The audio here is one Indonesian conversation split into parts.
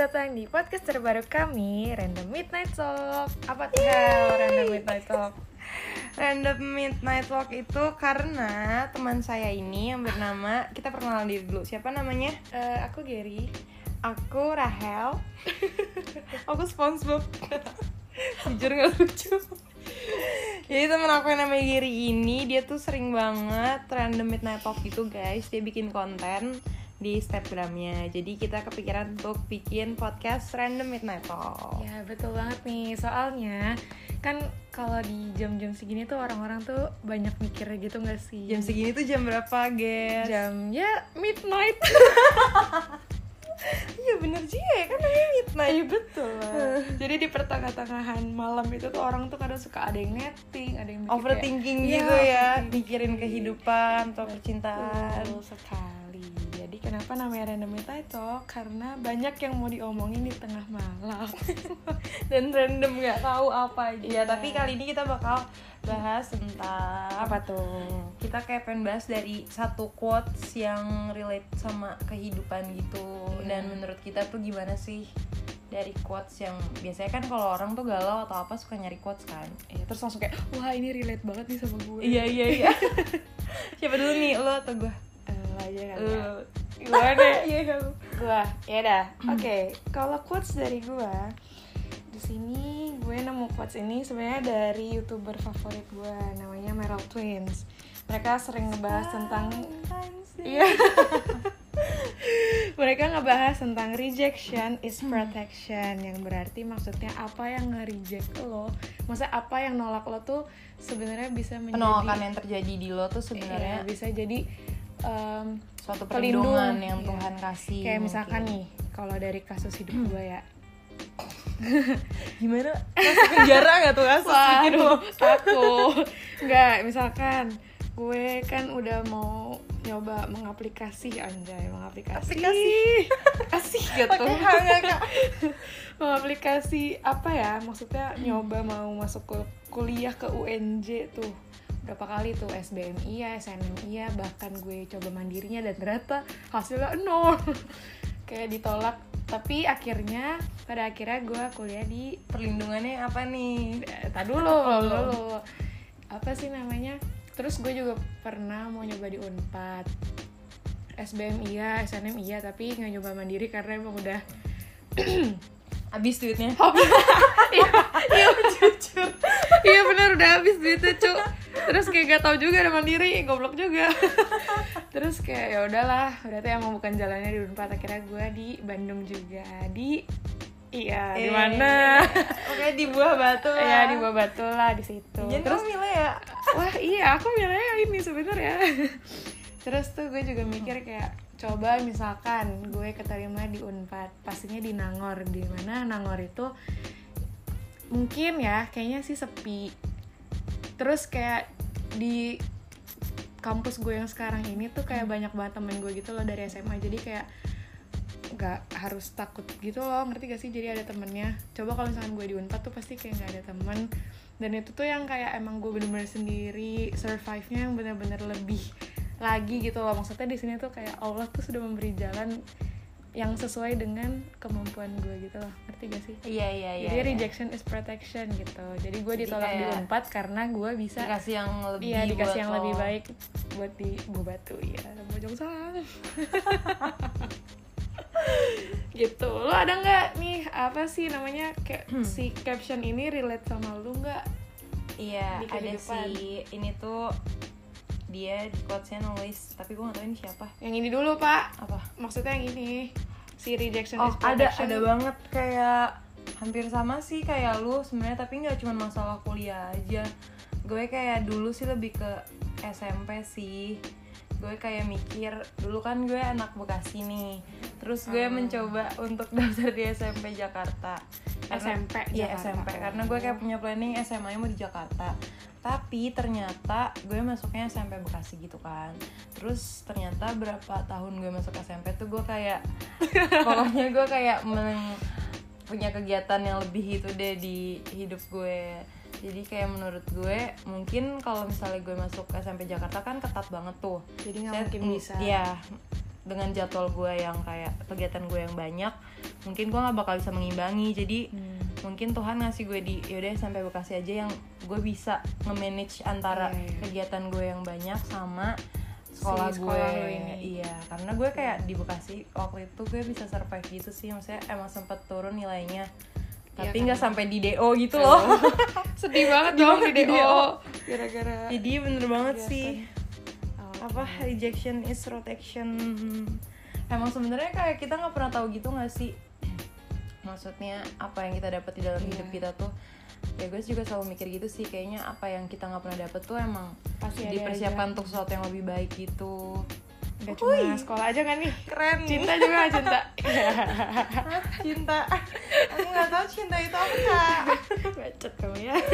datang di podcast terbaru kami, Random Midnight Talk. Apa tuh Random Midnight Talk? Random Midnight Walk itu karena teman saya ini yang bernama kita perkenalan diri dulu. Siapa namanya? Eh, aku Gary. Aku Rahel. aku SpongeBob. Jujur gak lucu. Jadi temen aku yang namanya Giri ini dia tuh sering banget random midnight talk gitu guys. Dia bikin konten di Instagramnya. Jadi kita kepikiran untuk bikin podcast random midnight talk. Ya betul banget nih, soalnya kan kalau di jam-jam segini tuh orang-orang tuh banyak mikir gitu gak sih? Jam segini tuh jam berapa, guys? Jam ya midnight. Iya bener sih ya kan namanya midnight. Iya betul. lah. Jadi di pertengah-tengahan malam itu tuh orang tuh kadang suka ada yang netting, ada yang Overthinking kayak, gitu ya, overthinking. mikirin kehidupan atau percintaan. Betul sekali. Kenapa namanya random midnight talk? Karena banyak yang mau diomongin di tengah malam. Dan random nggak tahu apa aja. Iya. tapi kali ini kita bakal bahas tentang Apa tuh? kita kayak pengen bahas dari satu quotes yang relate sama kehidupan gitu Iya. dan menurut kita tuh gimana sih dari quotes yang biasanya kan kalau orang tuh galau atau apa suka nyari quotes kan Eh, terus langsung kayak, wah ini relate banget nih sama gue. iya iya iya siapa dulu nih lo atau gue aja kali ya. lo Gue deh. iya kamu Gua, ya dah. Oke, kalau quotes dari gua di sini gue nemu quotes ini sebenarnya dari youtuber favorit gue namanya Meryl Twins. Mereka sering ngebahas tentang Iya. Mereka ngebahas tentang rejection is protection yang berarti maksudnya apa yang nge-reject lo, maksudnya apa yang nolak lo tuh sebenarnya bisa menjadi penolakan yang terjadi di lo tuh Iya, sebenarnya bisa jadi em, suatu pelindung. perlindungan yang Iya. Tuhan kasih kayak misalkan mungkin. nih kalau dari kasus hidup gue ya. Gimana? Masuk penjara nggak tuh kasus Waduh, takut. Nggak misalkan gue kan udah mau nyoba mengaplikasi anjay mengaplikasi. Aplikasi. asih gitu. Mengaplikasi apa ya? Maksudnya nyoba mau masuk ke kuliah ke UNJ tuh berapa kali tuh SBM iya SNM iya bahkan gue coba mandirinya dan ternyata hasilnya nol kayak ditolak tapi akhirnya pada akhirnya gue kuliah di perlindungannya apa nih Eh, tak dulu, dulu. Apa sih namanya? Terus gue juga pernah mau nyoba di Unpad. SBM iya, SNM iya, tapi nggak nyoba mandiri karena emang udah habis duitnya iya, iya jujur. iya bener udah habis duitnya cu. Terus kayak gak tau juga ada mandiri, goblok juga. Terus kayak ya udahlah, berarti emang bukan jalannya di Unpad. Akhirnya gue di Bandung juga di Iya, di Eh, mana? oke di buah batu lah. Ya di Bawah Batu lah di situ. Jadi Terus kamu milih ya wah iya aku milihnya ini sebenarnya terus tuh gue juga mikir kayak coba misalkan gue keterima di Unpad pastinya di Nangor di mana Nangor itu mungkin ya kayaknya sih sepi terus kayak di kampus gue yang sekarang ini tuh kayak banyak banget temen gue gitu loh dari SMA jadi kayak nggak harus takut gitu loh ngerti gak sih? Jadi ada temennya. Coba kalau misalkan gue di Unpad tuh pasti kayak nggak ada temen. Dan itu tuh yang kayak emang gue bener-bener sendiri survive-nya yang bener-bener lebih lagi gitu loh. Maksudnya di sini tuh kayak Allah tuh sudah memberi jalan yang sesuai dengan kemampuan gue gitu loh. Ngerti gak sih? Iya iya iya jadi iya. rejection is protection gitu. Jadi gue ditolak di kayak Unpad karena gue bisa dikasih yang lebih iya dikasih yang lo. lebih baik buat di Batu. Ya Bojong Sang gitu. Lo ada nggak nih apa sih namanya kayak si caption ini relate sama lu nggak? Iya di ada si ini tuh dia di quotesnya nulis tapi gue gak tau ini siapa. Yang ini dulu pak. Apa? Maksudnya yang ini si rejection oh is ada protection. ada banget kayak hampir sama sih kayak lu sebenarnya tapi nggak cuma masalah kuliah aja. Gue kayak dulu sih lebih ke SMP sih. Gue kayak mikir dulu kan gue anak Bekasi nih. Terus gue Oh. mencoba untuk daftar di SMP Jakarta. SMP Iya Jakarta. SMP karena gue kayak punya planning SMA mau di Jakarta tapi ternyata gue masuknya SMP Bekasi gitu kan. Terus ternyata berapa tahun gue masuk SMP tuh gue kayak pokoknya gue kayak men- punya kegiatan yang lebih itu deh di hidup gue. Jadi kayak menurut gue mungkin kalau misalnya gue masuk SMP Jakarta kan ketat banget tuh. Jadi nggak mungkin bisa. Iya dengan jadwal gue yang kayak kegiatan gue yang banyak mungkin gue nggak bakal bisa mengimbangi. Jadi Hmm. Mungkin Tuhan ngasih gue di yaudah sampai Bekasi aja yang gue bisa nge-manage antara Iya, iya. kegiatan gue yang banyak sama sekolah, Si sekolah gue ini. iya karena gue kayak di Bekasi waktu itu gue bisa survive gitu sih. Maksudnya emang sempet turun nilainya. Iya, tapi nggak karena- sampai di DO gitu loh. Sedih banget dong di di DO gara-gara jadi bener banget kegiatan. sih. Oh, apa rejection is protection emang sebenarnya kayak kita nggak pernah tahu gitu nggak sih maksudnya apa yang kita dapat di dalam Iya. hidup kita tuh ya gue juga selalu mikir gitu sih. Kayaknya apa yang kita nggak pernah dapet tuh emang pasti dipersiapkan aja. untuk sesuatu yang lebih baik gitu. Gak cuma sekolah aja kan nih? keren. Cinta juga cinta? Cinta? Aku nggak tahu cinta itu apa bacot kamu ya.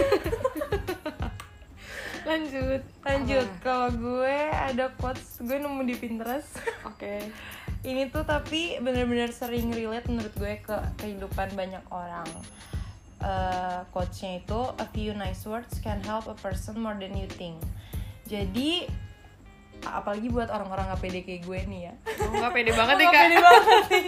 Lanjut. Lanjut. Kalau gue ada quotes gue nemu di Pinterest. Oke ini tuh tapi bener-bener sering relate menurut gue ke kehidupan banyak orang. Eh, quotesnya itu a few nice words can help a person more than you think. Jadi apalagi buat orang-orang gak pede kayak gue nih ya. Oh, nggak pede banget nih kak. pede banget nih.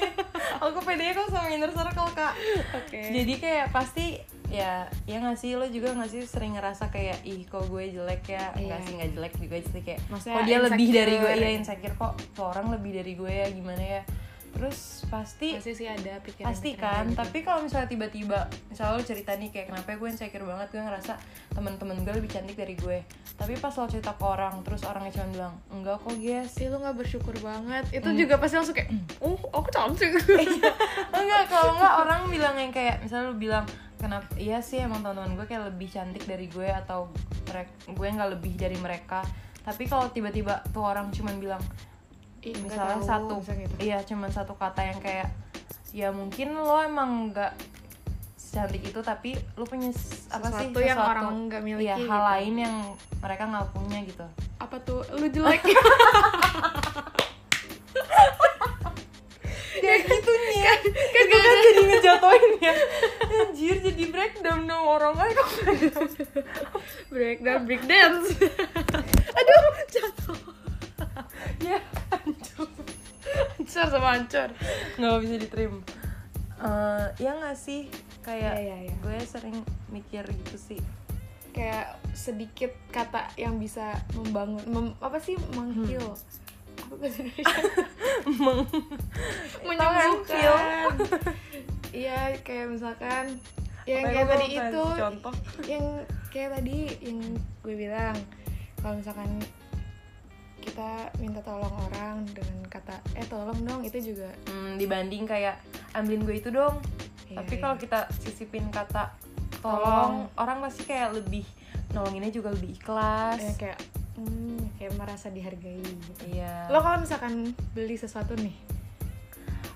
Aku pede kok sama inner circle kak. Oke. Jadi kayak pasti ya ya nggak sih? Lo juga nggak sih sering ngerasa kayak ih kok gue jelek ya? Iya. nggak sih nggak jelek juga sih kayak Maksudnya kok dia lebih dari gue? ya insecure. Kok tuh orang lebih dari gue ya? Gimana ya? Terus pasti pasti sih ada pikiran pasti kan? tapi kalau misalnya tiba-tiba misalnya lo cerita nih kayak kenapa gue insecure banget? Gue ngerasa temen-temen gue lebih cantik dari gue. Tapi pas lo cerita ke orang terus orangnya cuma bilang enggak kok guys. Sih lu nggak bersyukur banget. Itu Hmm. juga pasti langsung kayak oh aku cantik. Enggak kalau enggak orang bilang yang kayak misalnya lu bilang kenapa? Iya sih emang teman-teman gue kayak lebih cantik dari gue atau mereka gue nggak lebih dari mereka. Tapi kalau tiba-tiba tuh orang cuman bilang Ih, misalnya tahu, satu misalnya gitu. iya cuman satu kata yang kayak ya mungkin lo emang nggak cantik itu tapi lu punya apa sih Sesuatu yang orang nggak miliki iya, hal gitu. lain yang mereka nggak punya gitu. Apa tuh? Lu jelek. Ya gitu nih ya kan itu kan jadi ngejatoin ya breakdown dong. Kok breakdown break dance. Aduh jatuh ya hancur hancur sama hancur. Nggak bisa diterima. Eh, ya nggak sih? Kayak Iya, iya, iya. gue sering mikir gitu sih. Kayak sedikit kata yang bisa membangun mem- apa sih? Menghil Indonesia? Meng- menyembuhkan. Iya kayak misalkan yang kayak lo tadi itu contoh yang kayak tadi yang gue bilang kalau misalkan kita minta tolong orang dengan kata eh tolong dong itu juga Hmm, dibanding kayak ambilin gue itu dong Iya, tapi iya. kalau kita sisipin kata Tolong. tolong orang pasti kayak lebih nolonginnya juga lebih ikhlas ya, kayak hmm, kayak merasa dihargai gitu. iya lo kalau misalkan beli sesuatu nih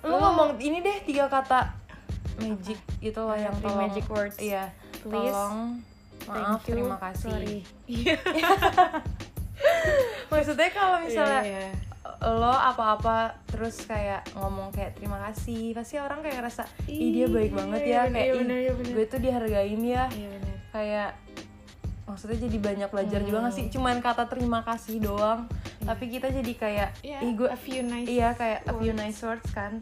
lu Lo- ngomong ini deh tiga kata magic gitu loh yang tolong magic words. iya Please, tolong maaf Thank you, terima kasih sorry. Iya. maksudnya kalau misalnya Iya, iya. lo apa-apa terus kayak ngomong kayak terima kasih pasti orang kayak ngerasa ih dia baik Iya, banget iya ya bener, kayak iya "Ih, bener, iya bener." gue tuh dihargain ya Iya benar. kayak maksudnya jadi banyak belajar juga Hmm. gak sih cuman kata terima kasih doang tapi kita jadi kayak Iya, ih gue a few nice iya kayak a few words. nice words kan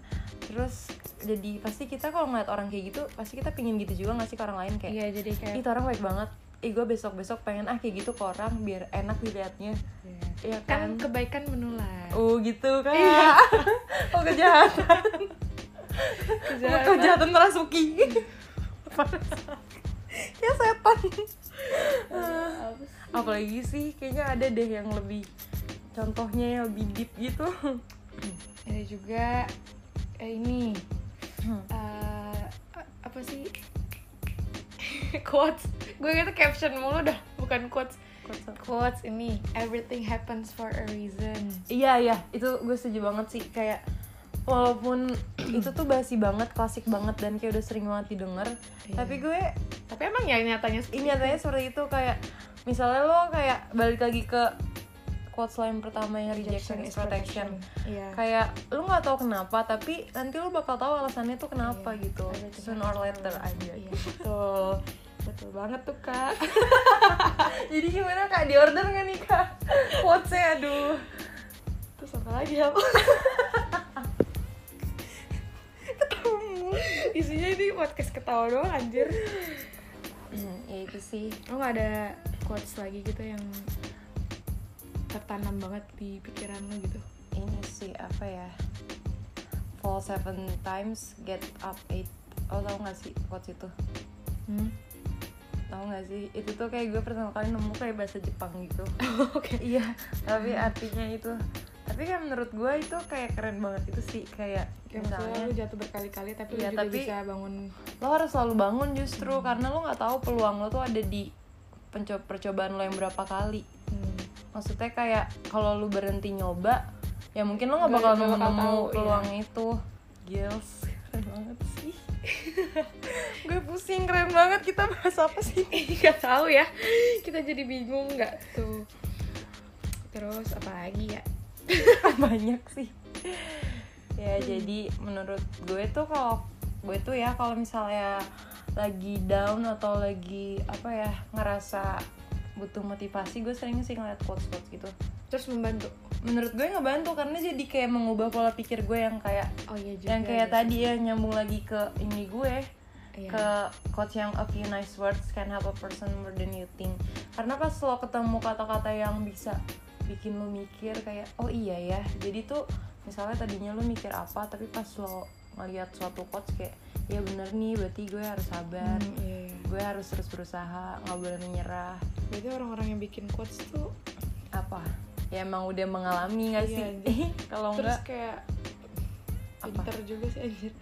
terus jadi pasti kita kalau ngeliat orang kayak gitu pasti kita pingin gitu juga gak sih ke orang lain? Kayak Iya, jadi kayak ih tuh orang baik banget. Ih gue besok besok pengen ah kayak gitu ke orang biar enak dilihatnya. Iya. Iya kan kan? kebaikan menular. oh gitu kan? Iya. oh kejahatan. Kejahatan. kejahatan merasuki. Ya setan. Sih? apalagi sih kayaknya ada deh yang lebih contohnya yang lebih deep gitu. Ada juga eh, ini Hmm. eh, apa sih? Quotes. Gue kata caption mulu dah bukan quotes. Quotes ini everything happens for a reason. Iya iya. Itu gue setuju banget sih. Kayak walaupun itu tuh basi banget klasik banget dan kayak udah sering banget didengar Iya. tapi gue tapi emang ya nyatanya ini nyatanya seperti itu. Kayak misalnya lo kayak balik lagi ke quotes lain pertama yang rejection, rejection is protection. Yeah. kayak lu nggak tahu kenapa tapi nanti lu bakal tahu alasannya tuh kenapa yeah. gitu. Soon or later aja yeah, betul gitu. betul banget tuh kak. Jadi gimana kak? Di order nggak nih kak? Quotes? aduh. Terus apa lagi apa ya? ketemu. Isinya ini podcast ketawa doang anjir. Hmm, ya itu sih. Lo gak ada quotes lagi gitu yang tertanam banget di pikiran lo gitu. Ini sih apa ya fall seven times get up eight. Oh tau gak sih quotes itu? Hmm? tau gak sih? Itu tuh kayak gue pertama kali nemu kayak bahasa Jepang gitu. Oke. Iya tapi artinya itu. Tapi kan menurut gue itu kayak keren banget itu sih kayak maksudnya misalnya lu jatuh berkali-kali tapi Iya, lu juga tapi- bisa bangun. lo harus selalu bangun justru karena lo nggak tahu peluang lo tuh ada di percobaan lo yang berapa kali. hmm. Maksudnya kayak kalau lu berhenti nyoba ya mungkin lo nggak bakal nemu nemu tahu, peluang itu. Gils. Keren banget sih. Gue pusing keren banget. Kita bahas apa sih? Nggak tahu ya. Kita jadi bingung nggak tuh. Terus apa lagi ya? Banyak sih. Ya jadi menurut gue tuh kalau gue tuh ya kalau misalnya lagi down atau lagi apa ya ngerasa butuh motivasi gue sering sih ngeliat quotes quotes gitu terus membantu menurut gue ngebantu karena jadi kayak mengubah pola pikir gue yang kayak oh iya juga yang kayak ya. tadi ya nyambung lagi ke ini gue Iya. ke quotes yang a few nice words can help a person more than you think karena pas lo ketemu kata-kata yang bisa bikin lo mikir kayak oh iya ya jadi tuh misalnya tadinya lo mikir apa tapi pas lo ngeliat suatu quotes kayak ya bener nih berarti gue harus sabar Hmm, iya, iya. gue harus terus berusaha nggak boleh menyerah berarti orang-orang yang bikin quotes tuh apa ya emang udah mengalami nggak Iya, sih kalau terus enggak kayak Apa? pinter juga sih anjir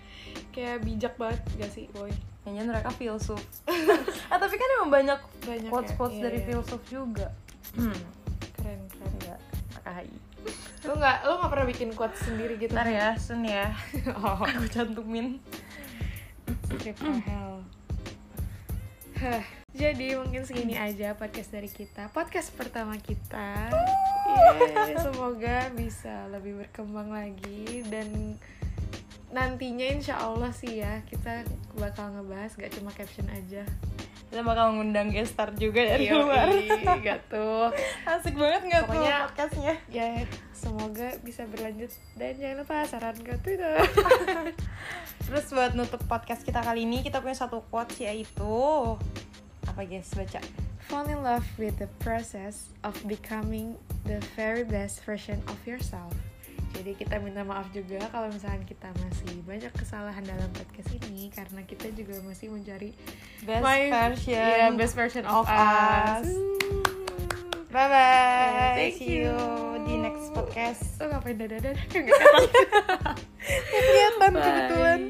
kayak bijak banget gak sih boy kayaknya mereka filsuf ah tapi kan emang banyak banyak quotes quotes ya? Iya, dari iya. filsuf juga hmm. keren keren enggak AKHI lu nggak lu nggak pernah bikin quotes sendiri gitu? Ntar ya sun ya. Oh. Aku cantumin. Trip to hell. Hah, jadi mungkin segini aja podcast dari kita. Podcast pertama kita. Yeay, semoga bisa lebih berkembang lagi. Dan nantinya insya Allah sih ya kita bakal ngebahas gak cuma caption aja kita bakal ngundang guest star juga dari luar. Yoi, gak tuh. Asik banget nggak tuh Pokoknya- podcastnya? ya semoga bisa berlanjut. Dan jangan lupa saran ke Twitter. Terus buat nutup podcast kita kali ini kita punya satu quotes yaitu apa guys baca? Fall in love with the process of becoming the very best version of yourself. Jadi kita minta maaf juga kalau misalnya kita masih banyak kesalahan dalam podcast ini karena kita juga masih mencari best my- version yeah, best version of, of us. us. bye bye Yeah, thank see you you. di next podcast Lo ngapain dadah-dadah? Nggak kelihatan. kebetulan